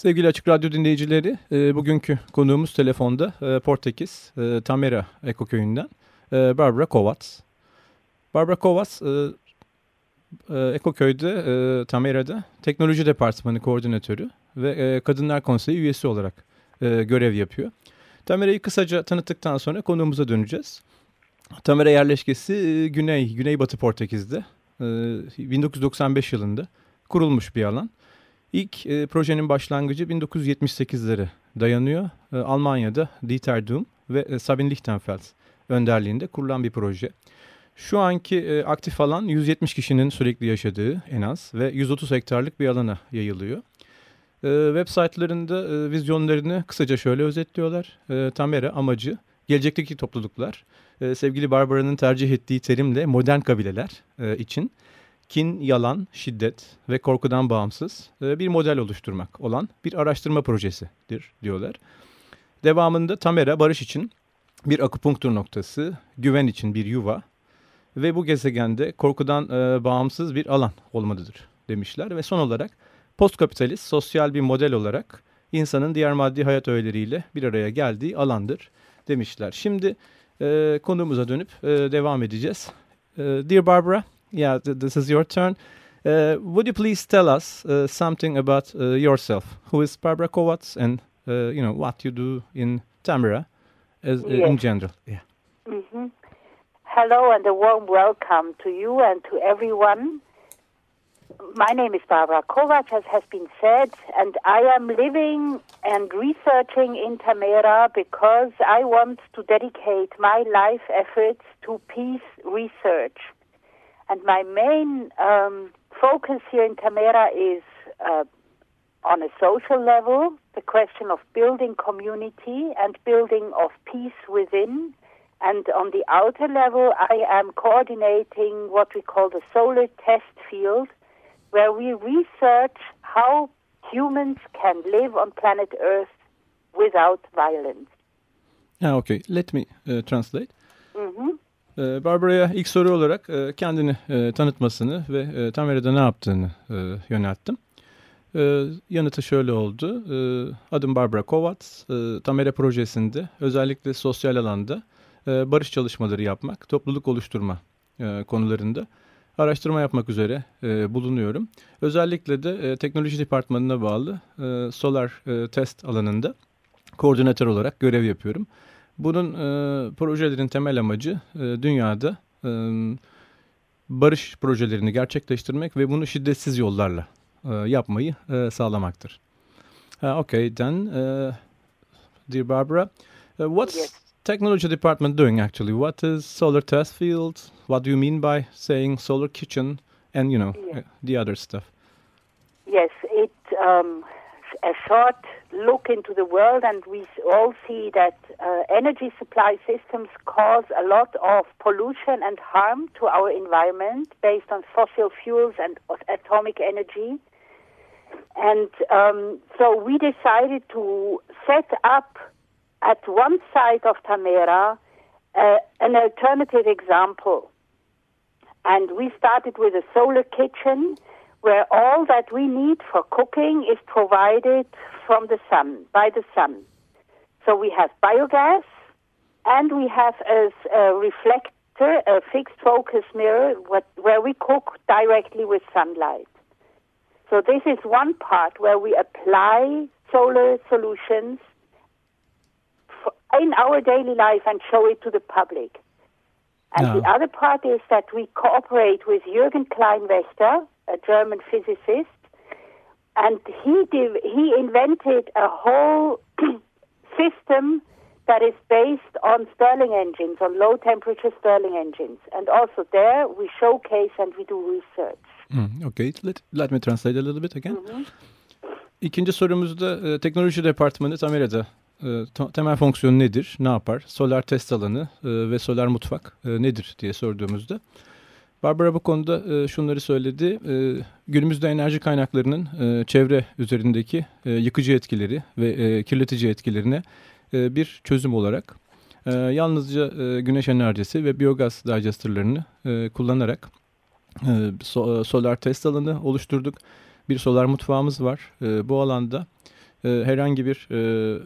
Sevgili Açık Radyo dinleyicileri, e, bugünkü konuğumuz telefonda e, Portekiz, e, Tamera Ekoköyü'nden e, Barbara Kovacs. Barbara Kovacs, e, e, Ekoköy'de, e, Tamera'da Teknoloji Departmanı Koordinatörü ve e, Kadınlar Konseyi üyesi olarak e, görev yapıyor. Tamera'yı kısaca tanıttıktan sonra konuğumuza döneceğiz. Tamera yerleşkesi e, Güney, Güneybatı Portekiz'de e, 1995 yılında kurulmuş bir alan. İlk e, projenin başlangıcı 1978'lere dayanıyor. E, Almanya'da Dieter Doom ve e, Sabine Lichtenfeld önderliğinde kurulan bir proje. Şu anki e, aktif alan 170 kişinin sürekli yaşadığı en az ve 130 hektarlık bir alana yayılıyor. E, web site'larında e, vizyonlarını kısaca şöyle özetliyorlar. E, Tamera amacı gelecekteki topluluklar, e, sevgili Barbara'nın tercih ettiği terimle modern kabileler e, için kin, yalan, şiddet ve korkudan bağımsız e, bir model oluşturmak olan bir araştırma projesidir diyorlar. Devamında Tamera barış için bir akupunktur noktası, güven için bir yuva ve bu gezegende korkudan e, bağımsız bir alan olmalıdır demişler. Ve son olarak postkapitalist sosyal bir model olarak insanın diğer maddi hayat öğeleriyle bir araya geldiği alandır demişler. Şimdi e, konumuza dönüp e, devam edeceğiz. E, Dear Barbara, yeah, this is your turn. Uh, would you please tell us uh, something about uh, yourself? Who is Barbara Kovacs and uh, you know what you do in Tamera as, Yes. in general? Yeah. hmm Hello and a warm welcome to you and to everyone. My name is Barbara Kovac, as has been said, and I am living and researching in Tamera because I want to dedicate my life efforts to peace research. And my main um, focus here in Tamera is uh, on a social level, the question of building community and building of peace within. And on the outer level, I am coordinating what we call the solar test field, where we research how humans can live on planet Earth without violence. Ah, okay. Let me uh, translate. hmm Ee, Barbara'ya ilk soru olarak e, kendini e, tanıtmasını ve e, Tamera'da ne yaptığını yönelttim. Yanıtı şöyle oldu. Adım Barbara Kovacs. Tamera projesinde özellikle sosyal alanda barış çalışmaları yapmak, topluluk oluşturma konularında araştırma yapmak üzere bulunuyorum. Özellikle de teknoloji departmanına bağlı Solar Test alanında koordinatör olarak görev yapıyorum. Bunun e, projelerin temel amacı e, dünyada e, barış projelerini gerçekleştirmek ve bunu şiddetsiz yollarla e, yapmayı e, sağlamaktır. Uh, okay, then, uh, dear Barbara, uh, what's Yes. technology department doing actually? What is solar test field? What do you mean by saying solar kitchen and, you know, uh, the other stuff? Yes, it um, a short look into the world, and we all see that uh, energy supply systems cause a lot of pollution and harm to our environment based on fossil fuels and atomic energy. And um, so we decided to set up at one side of Tamera uh, an alternative example. And we started with a solar kitchen where all that we need for cooking is provided from the sun, by the sun. So we have biogas and we have a reflector, a fixed focus mirror what, where we cook directly with sunlight. So this is one part where we apply solar solutions f- in our daily life and show it to the public. And Yeah. the ah. other part is that we cooperate with Jürgen Kleinwächter, a German physicist, and he div- he invented a whole system that is based on Stirling engines, on low temperature Stirling engines. And also there we showcase and we do research. Mm, okay, let, let me translate a little bit again. İkinci sorumuzda e, teknoloji departmanı Tamera'da e, temel fonksiyonu nedir, ne yapar, solar test alanı e, ve solar mutfak e, nedir diye sorduğumuzda Barbara bu konuda e, şunları söyledi. E, günümüzde enerji kaynaklarının e, çevre üzerindeki e, yıkıcı etkileri ve e, kirletici etkilerine e, bir çözüm olarak e, yalnızca e, güneş enerjisi ve biyogaz digestörlerini e, kullanarak e, so, solar test alanı oluşturduk. Bir solar mutfağımız var. E, bu alanda e, herhangi bir e,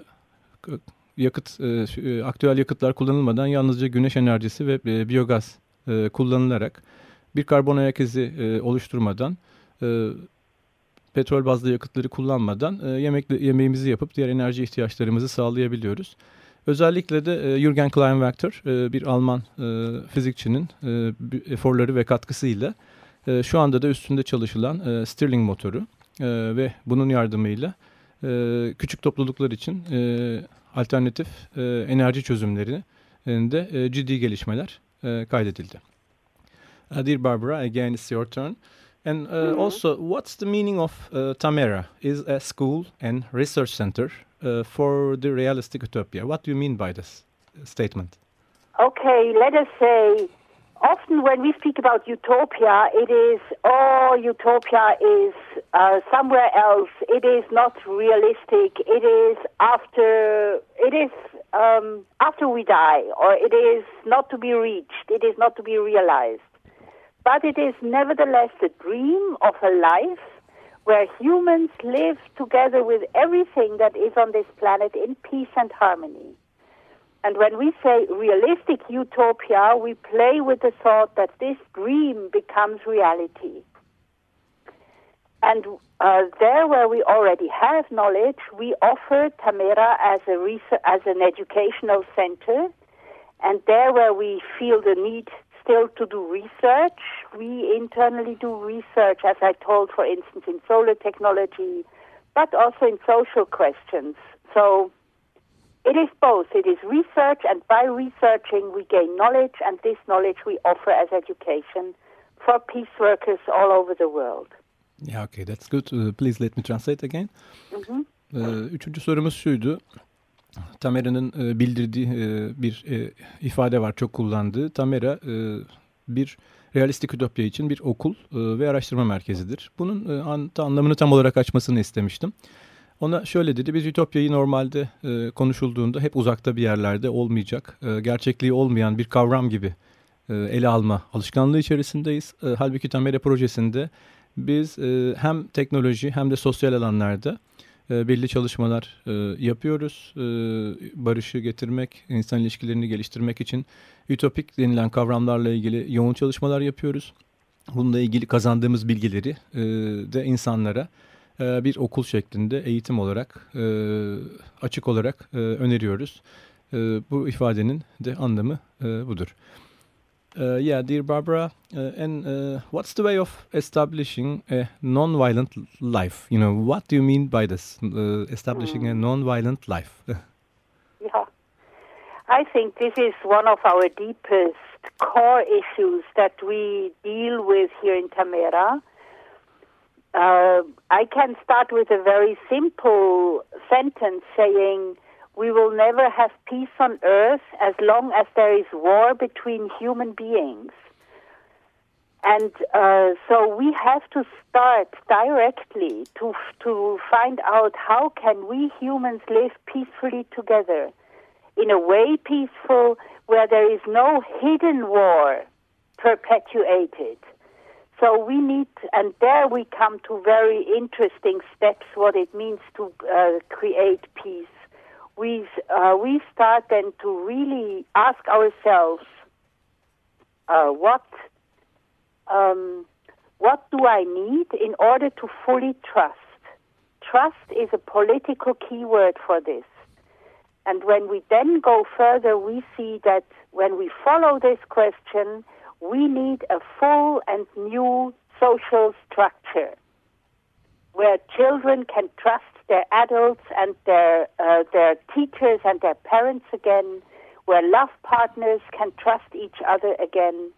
yakıt, e, e, aktüel yakıtlar kullanılmadan yalnızca güneş enerjisi ve e, biyogaz e, kullanılarak bir karbon ayak izi e, oluşturmadan e, petrol bazlı yakıtları kullanmadan e, yemek, yemeğimizi yapıp diğer enerji ihtiyaçlarımızı sağlayabiliyoruz. Özellikle de e, Jürgen Kleinwachter e, bir Alman e, fizikçinin e, eforları ve katkısıyla e, şu anda da üstünde çalışılan e, Stirling motoru e, ve bunun yardımıyla e, küçük topluluklar için e, alternatif e, enerji çözümlerinde e, ciddi gelişmeler e, kaydedildi. Uh, dear Barbara, again, it's your turn. And uh, mm -hmm. also, what's the meaning of uh, Tamera? Is a school and research center uh, for the realistic utopia. What do you mean by this statement? Okay, let us say, often when we speak about utopia, it is, oh, utopia is uh, somewhere else. It is not realistic. It is after, it is um, after we die, or it is not to be reached. It is not to be realized. But it is nevertheless the dream of a life where humans live together with everything that is on this planet in peace and harmony. And when we say realistic utopia, we play with the thought that this dream becomes reality. And uh, there, where we already have knowledge, we offer Tamera as a research, as an educational center. And there, where we feel the need still to do research. We internally do research, as I told, for instance, in solar technology, but also in social questions. So it is both. It is research, and by researching, we gain knowledge, and this knowledge we offer as education for peace workers all over the world. Yeah, okay, that's good. Uh, please let me translate again. Mm -hmm. Ee, üçüncü sorumuz şuydu. Tamera'nın e, bildirdiği e, bir e, ifade var çok kullandığı. Tamera bir realistik ütopya için bir okul ve araştırma merkezidir. Bunun an, anlamını tam olarak açmasını istemiştim. Ona şöyle dedi, biz Ütopya'yı normalde konuşulduğunda hep uzakta bir yerlerde olmayacak, gerçekliği olmayan bir kavram gibi ele alma alışkanlığı içerisindeyiz. Halbuki Tamera projesinde biz hem teknoloji hem de sosyal alanlarda e, belli çalışmalar e, yapıyoruz. E, barışı getirmek, insan ilişkilerini geliştirmek için ütopik denilen kavramlarla ilgili yoğun çalışmalar yapıyoruz. Bununla ilgili kazandığımız bilgileri e, de insanlara e, bir okul şeklinde eğitim olarak, açık olarak öneriyoruz. Bu ifadenin de anlamı budur. Uh, yeah, dear Barbara, uh, and uh, what's the way of establishing a non-violent life? You know, what do you mean by this, uh, establishing mm. a hmm. non-violent life? yeah, I think this is one of our deepest core issues that we deal with here in Tamera. Uh, I can start with a very simple sentence saying, we will never have peace on earth as long as there is war between human beings. And uh, so we have to start directly to to find out how can we humans live peacefully together, in a way peaceful where there is no hidden war perpetuated. So we need, and there we come to very interesting steps. What it means to uh, create peace we uh, we start then to really ask ourselves, uh, what um, what do I need in order to fully trust? Trust is a political keyword for this. And when we then go further, we see that when we follow this question, we need a full and new social structure where children can trust their adults and their uh, their teachers and their parents again, where love partners can trust each other again,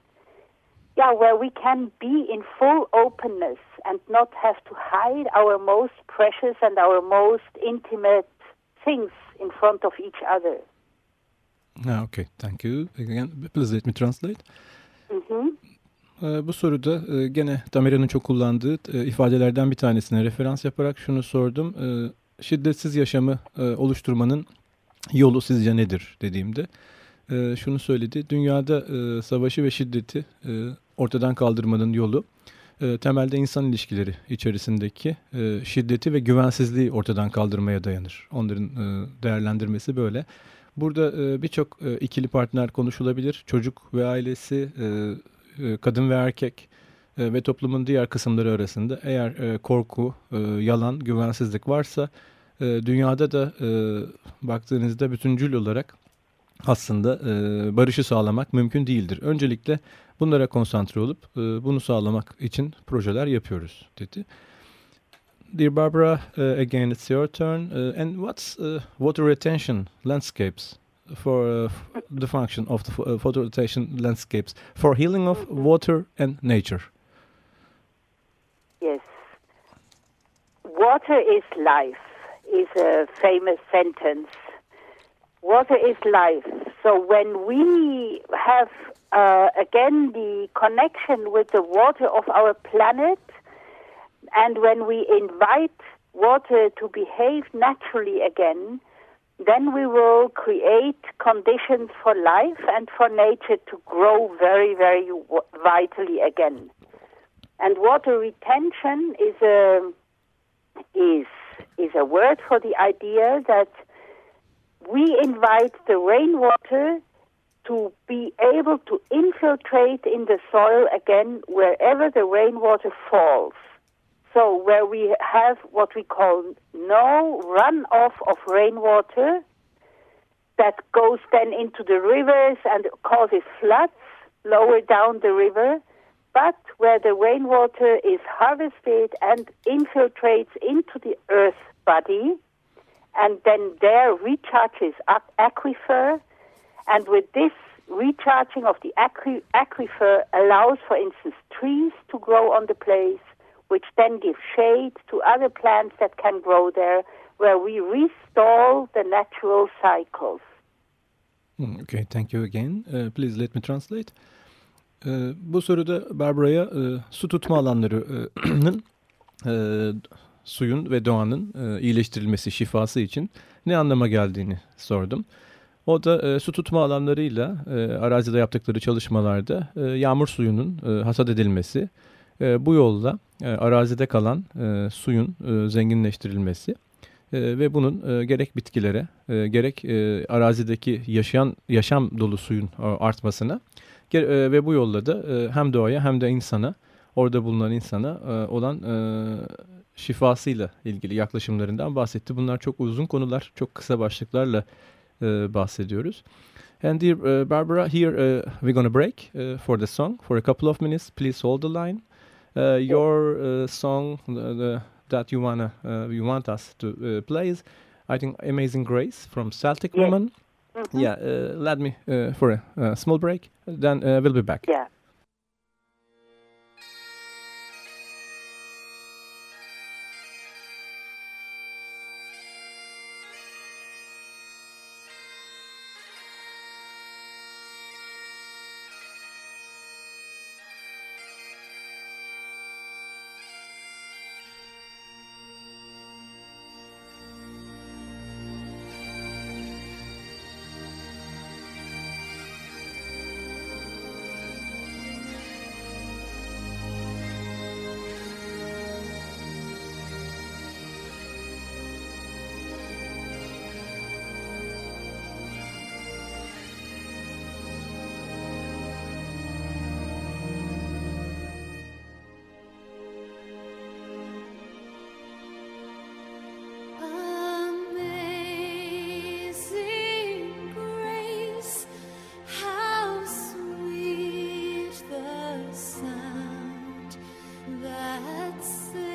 yeah, where we can be in full openness and not have to hide our most precious and our most intimate things in front of each other. Ah, okay, thank you. Again, please let me translate. Mm -hmm. Bu soruda e, gene Tamera'nın çok kullandığı e, ifadelerden bir tanesine referans yaparak şunu sordum. E, şiddetsiz yaşamı oluşturmanın yolu sizce nedir dediğimde şunu söyledi. Dünyada savaşı ve şiddeti ortadan kaldırmanın yolu temelde insan ilişkileri içerisindeki şiddeti ve güvensizliği ortadan kaldırmaya dayanır. Onların değerlendirmesi böyle. Burada birçok ikili partner konuşulabilir. Çocuk ve ailesi, e, kadın ve erkek e, ve toplumun diğer kısımları arasında eğer e, korku, yalan, güvensizlik varsa dünyada da baktığınızda bütüncül olarak aslında barışı sağlamak mümkün değildir. Öncelikle bunlara konsantre olup bunu sağlamak için projeler yapıyoruz dedi. Dear Barbara, uh, again it's your turn. Uh, and what's uh, water retention landscapes? For uh, the function of the uh, photovoltaic landscapes for healing of water and nature. Yes. Water is life is a famous sentence. Water is life. So when we have uh, again the connection with the water of our planet, and when we invite water to behave naturally again, then we will create conditions for life and for nature to grow very, very vitally again. And water retention is a is is a word for the idea that we invite the rainwater to be able to infiltrate in the soil again wherever the rainwater falls. So where we have what we call no runoff of rainwater that goes then into the rivers and causes floods lower down the river, but where the rainwater is harvested and infiltrates into the earth body and then there recharges up aquifer and with this recharging of the aquifer allows for instance trees to grow on the place which then give shade to other plants that can grow there, where we restore the natural cycles. Hmm, okay, thank you again. Uh, please let me translate. Uh, bu soruda Barbara'ya uh, su tutma alanlarının uh, suyun ve doğanın uh, iyileştirilmesi, şifası için ne anlama geldiğini sordum. O da e, su tutma alanlarıyla e, arazide yaptıkları çalışmalarda e, yağmur suyunun e, hasat edilmesi, e, bu yolla e, arazide kalan e, suyun e, zenginleştirilmesi e, ve bunun e, gerek bitkilere e, gerek e, arazideki yaşayan yaşam dolu suyun e, artmasına e, ve bu yolla da e, hem doğaya hem de insana orada bulunan insana e, olan e, şifasıyla ilgili yaklaşımlarından bahsetti. Bunlar çok uzun konular, çok kısa başlıklarla e, bahsediyoruz. And dear uh, Barbara, here uh, we're to break uh, for the song for a couple of minutes. Please hold the line. Uh, your uh, song the, that you wanna uh, you want us to play is, I think, "Amazing Grace" from Celtic yes. Woman. Mm -hmm. Yeah, let me for a small break. Then we'll be back. Yeah. that's it.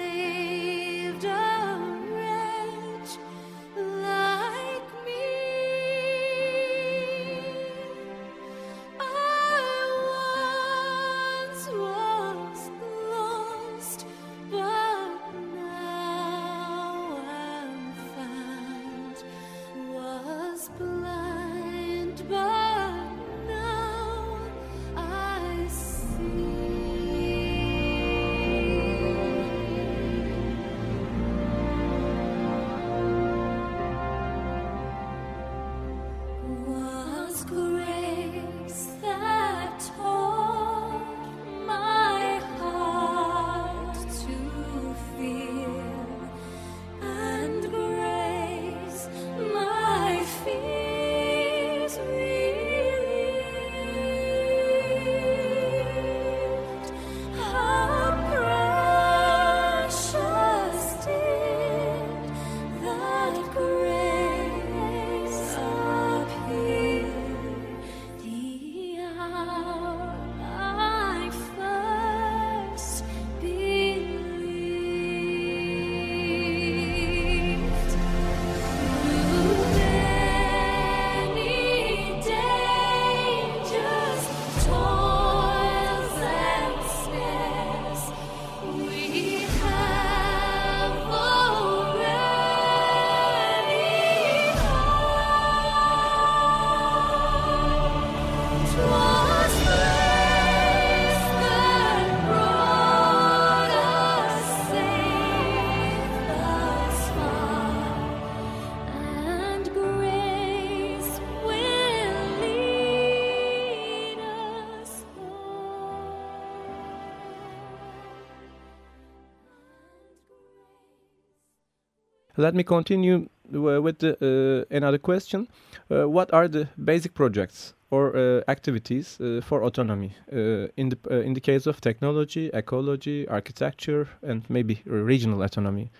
Let me continue with the, another question. what are the basic projects or uh, activities uh, for autonomy uh, in the in the case of technology, ecology, architecture, and maybe regional autonomy?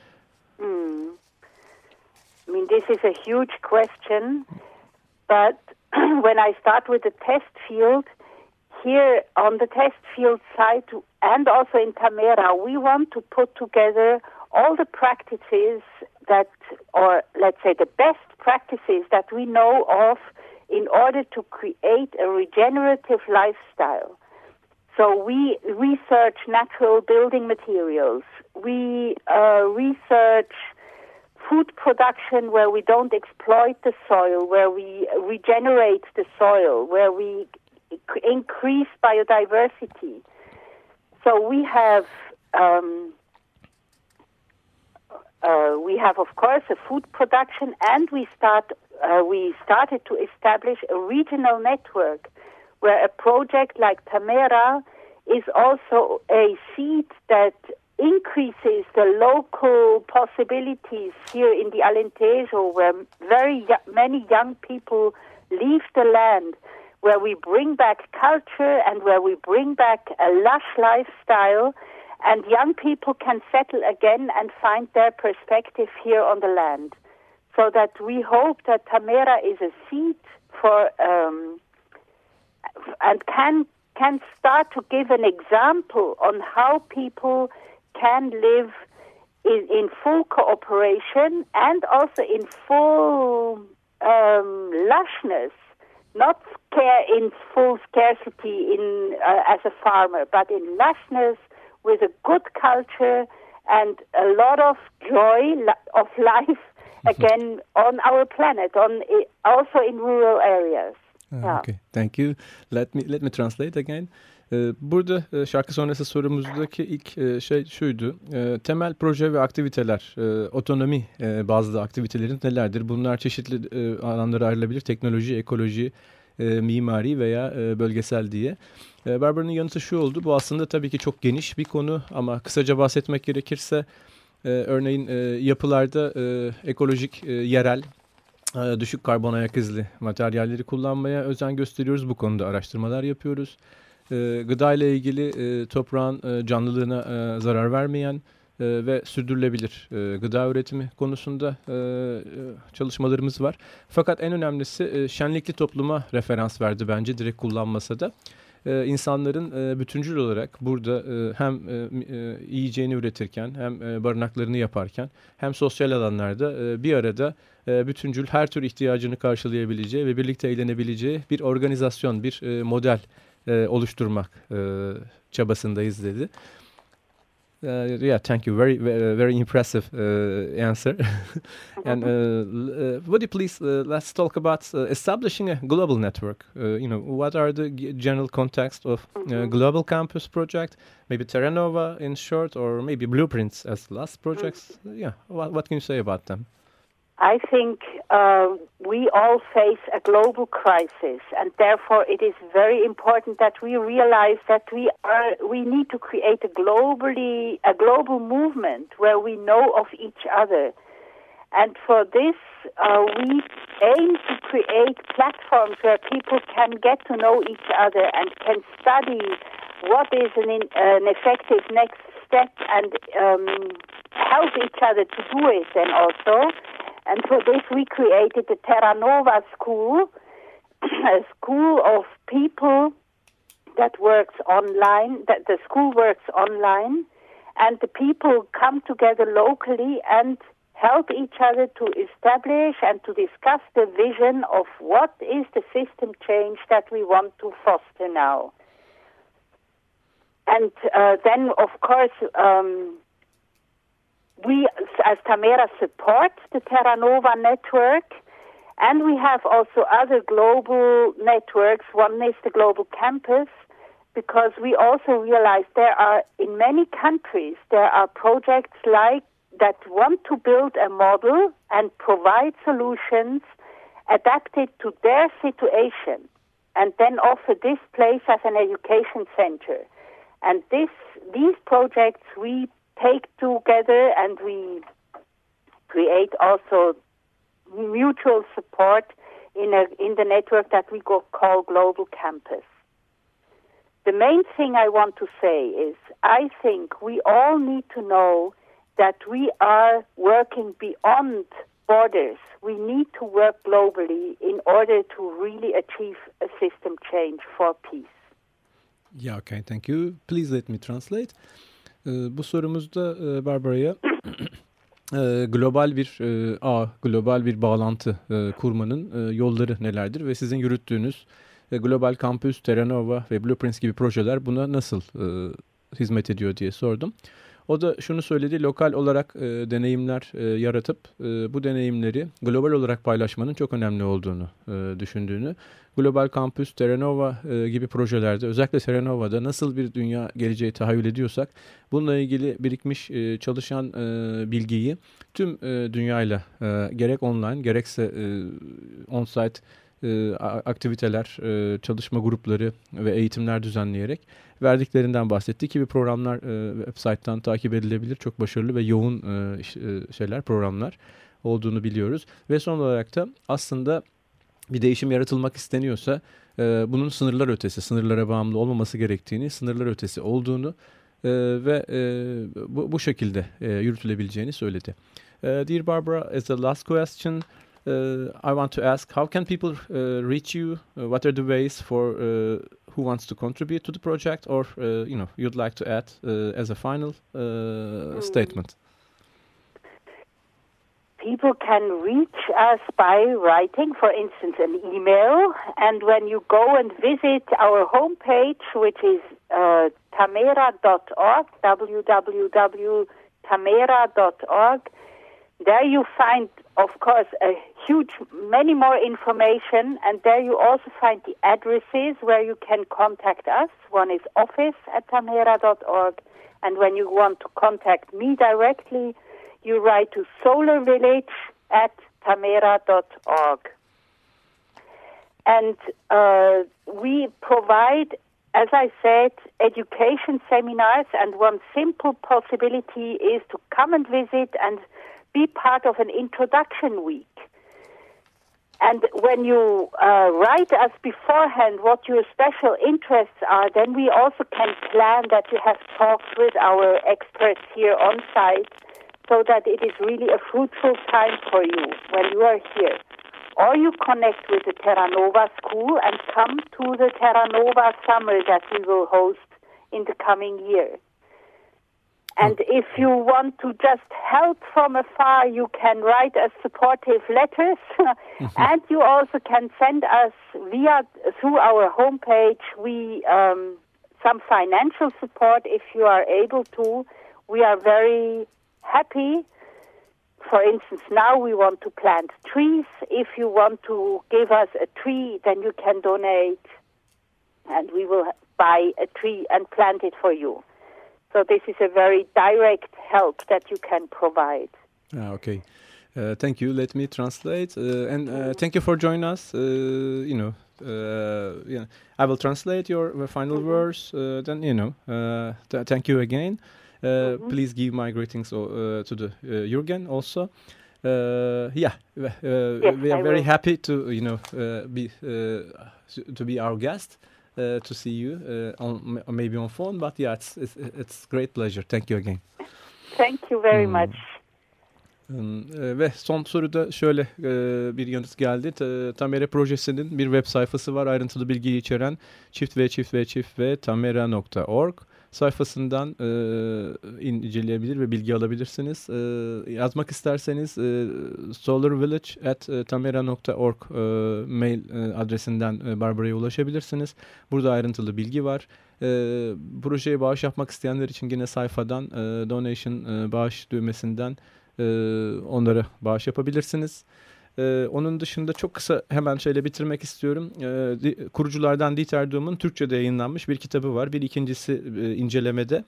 Mm. I mean, this is a huge question, but when I start with the test field, here on the test field side and also in Tamera, we want to put together all the practices that, or let's say the best practices that we know of in order to create a regenerative lifestyle. So we research natural building materials. We uh, research food production where we don't exploit the soil, where we regenerate the soil, where we increase biodiversity. So we have um, uh, we have, of course, a food production, and we start uh, we started to establish a regional network where a project like Tamera is also a seed that increases the local possibilities here in the Alentejo, where very many young people leave the land, where we bring back culture and where we bring back a lush lifestyle and young people can settle again and find their perspective here on the land. So that we hope that Tamera is a seed for um, and can can start to give an example on how people can live in, in full cooperation and also in full um, lushness, not care in full scarcity in uh, as a farmer, but in lushness with a good culture and a lot of joy of life again on our planet, on also in rural areas. Yeah. Okay, thank you. Let me let me translate again. Ee, burada e, şarkı sonrası sorumuzdaki ilk e, şey şuydu. E, temel proje ve aktiviteler, otonomi bazlı aktivitelerin nelerdir? Bunlar çeşitli alanlara ayrılabilir. Teknoloji, ekoloji, mimari veya bölgesel diye. Barbara'nın yanıtı şu oldu. Bu aslında tabii ki çok geniş bir konu ama kısaca bahsetmek gerekirse örneğin yapılarda ekolojik, yerel, düşük karbon ayak izli materyalleri kullanmaya özen gösteriyoruz. Bu konuda araştırmalar yapıyoruz. Gıda ile ilgili toprağın canlılığına zarar vermeyen ve sürdürülebilir gıda üretimi konusunda çalışmalarımız var. Fakat en önemlisi şenlikli topluma referans verdi bence direkt kullanmasa da e, insanların e, bütüncül olarak burada e, hem e, e, yiyeceğini üretirken hem e, barınaklarını yaparken hem sosyal alanlarda e, bir arada e, bütüncül her tür ihtiyacını karşılayabileceği ve birlikte eğlenebileceği bir organizasyon, bir e, model e, oluşturmak e, çabasındayız dedi. Uh, yeah, thank you. Very, very, very impressive uh, answer. and uh, uh, would you please uh, let's talk about uh, establishing a global network? you know, what are the general context of mm -hmm. global campus project? Maybe Terra Nova in short, or maybe Blueprints as last projects. Mm -hmm. Yeah, what, what can you say about them? I think uh, we all face a global crisis, and therefore it is very important that we realize that we are we need to create a globally a global movement where we know of each other, and for this uh, we aim to create platforms where people can get to know each other and can study what is an, an effective next step and um, help each other to do it, and also and for this, we created the Terra Nova School, a school of people that works online, that the school works online, and the people come together locally and help each other to establish and to discuss the vision of what is the system change that we want to foster now. And uh, then, of course, um, we, as Tamera, support the Terra Nova network, and we have also other global networks. One is the Global Campus, because we also realize there are, in many countries, there are projects like that want to build a model and provide solutions adapted to their situation, and then offer this place as an education center. And this, these projects we take together and we create also mutual support in, a, in the network that we call Global Campus. The main thing I want to say is I think we all need to know that we are working beyond borders. We need to work globally in order to really achieve a system change for peace. Yeah, okay, thank you. Please let me translate. Ee, bu sorumuzda e, Barbara'ya e, global bir e, ağ, global bir bağlantı e, kurmanın e, yolları nelerdir ve sizin yürüttüğünüz Global Campus, Terranova ve Blueprints gibi projeler buna nasıl hizmet ediyor diye sordum. O da şunu söyledi, lokal olarak e, deneyimler e, yaratıp e, bu deneyimleri global olarak paylaşmanın çok önemli olduğunu e, düşündüğünü. Global Campus, Terranova e, gibi projelerde özellikle Terranova'da nasıl bir dünya geleceği tahayyül ediyorsak bununla ilgili birikmiş e, çalışan e, bilgiyi tüm e, dünyayla e, gerek online gerekse e, on-site e, aktiviteler, e, çalışma grupları ve eğitimler düzenleyerek verdiklerinden bahsetti ki bir programlar e, website'tan takip edilebilir. Çok başarılı ve yoğun e, e, şeyler, programlar olduğunu biliyoruz. Ve son olarak da aslında bir değişim yaratılmak isteniyorsa e, bunun sınırlar ötesi, sınırlara bağımlı olmaması gerektiğini, sınırlar ötesi olduğunu e, ve e, bu, bu şekilde e, yürütülebileceğini söyledi. Uh, dear Barbara, as a last question, I want to ask, how can people uh, reach you? Uh, what are the ways for uh, who wants to contribute to the project, or uh, you know, you'd like to add as a final mm. statement? people can reach us by writing, for instance, an email. And when you go and visit our homepage, which is uh, tamera.org, www.tamera.org, there you find, of course, a huge, many more information, and there you also find the addresses where you can contact us. One is office at tamera.org, and when you want to contact me directly, you write to solarvillage at tamera.org. And uh, we provide, as I said, education seminars, and one simple possibility is to come and visit and be part of an introduction week. And when you uh, write us beforehand what your special interests are, then we also can plan that you have talks with our experts here on site so that it is really a fruitful time for you when you are here. Or you connect with the Terra Nova School and come to the Terra Nova Summer that we will host in the coming year. And hmm. if you want to just help from afar, you can write us supportive letters, and you also can send us via through our homepage we um, some financial support if you are able to. We are very happy. For instance, now we want to plant trees. If you want to give us a tree, then you can donate and we will buy a tree and plant it for you. So this is a very direct help that you can provide. Ah, okay. Uh, thank you. Let me translate. Uh, and uh, thank you for joining us. Uh, you know, uh, yeah, I will translate your final mm -hmm. words. Uh, then, you know, th thank you again. mm -hmm. Please give my greetings to the Jürgen also. yeah, yes, we are I very will. happy to, you know, be to be our guest. Uh, to see you uh, on maybe on phone. But yeah, it's, it's it's great pleasure. Thank you again. Thank you very hmm. much. Hmm, e, ve son soruda şöyle e, bir yanıt geldi. Tamera projesinin bir web sayfası var ayrıntılı bilgiyi içeren çift ve çift ve çift ve tamera.org sayfasından e, inceleyebilir ve bilgi alabilirsiniz. E, yazmak isterseniz e, solarvillage.tamera.org e, mail e, adresinden e, Barbara'ya ulaşabilirsiniz. Burada ayrıntılı bilgi var. E, projeye bağış yapmak isteyenler için yine sayfadan e, donation e, bağış düğmesinden e, onlara bağış yapabilirsiniz. Ee, onun dışında çok kısa hemen şöyle bitirmek istiyorum. Ee, kuruculardan Dieter Doom'un Türkçe'de yayınlanmış bir kitabı var. Bir ikincisi e, incelemede.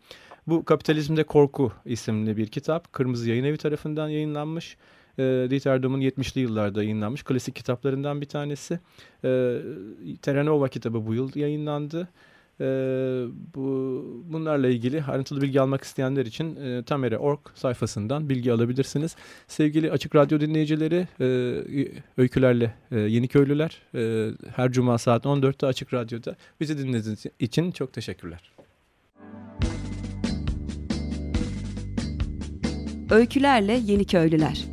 Bu Kapitalizmde Korku isimli bir kitap. Kırmızı Yayın Evi tarafından yayınlanmış. E, Dieter Doom'un 70'li yıllarda yayınlanmış klasik kitaplarından bir tanesi. E, Terranova kitabı bu yıl yayınlandı. E, bu Bunlarla ilgili ayrıntılı bilgi almak isteyenler için e, Tamere.org sayfasından bilgi alabilirsiniz. Sevgili Açık Radyo dinleyicileri, e, öykülerle e, Yeniköylüler e, her cuma saat 14'te Açık Radyo'da bizi dinlediğiniz için çok teşekkürler. Öykülerle Yeniköylüler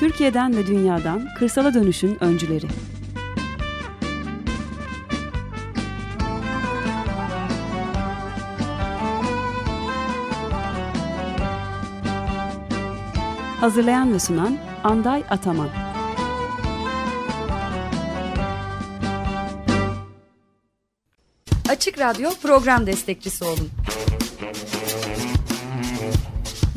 Türkiye'den ve dünyadan kırsala dönüşün öncüleri. Hazırlayan ve sunan Anday Ataman. Açık Radyo program destekçisi olun.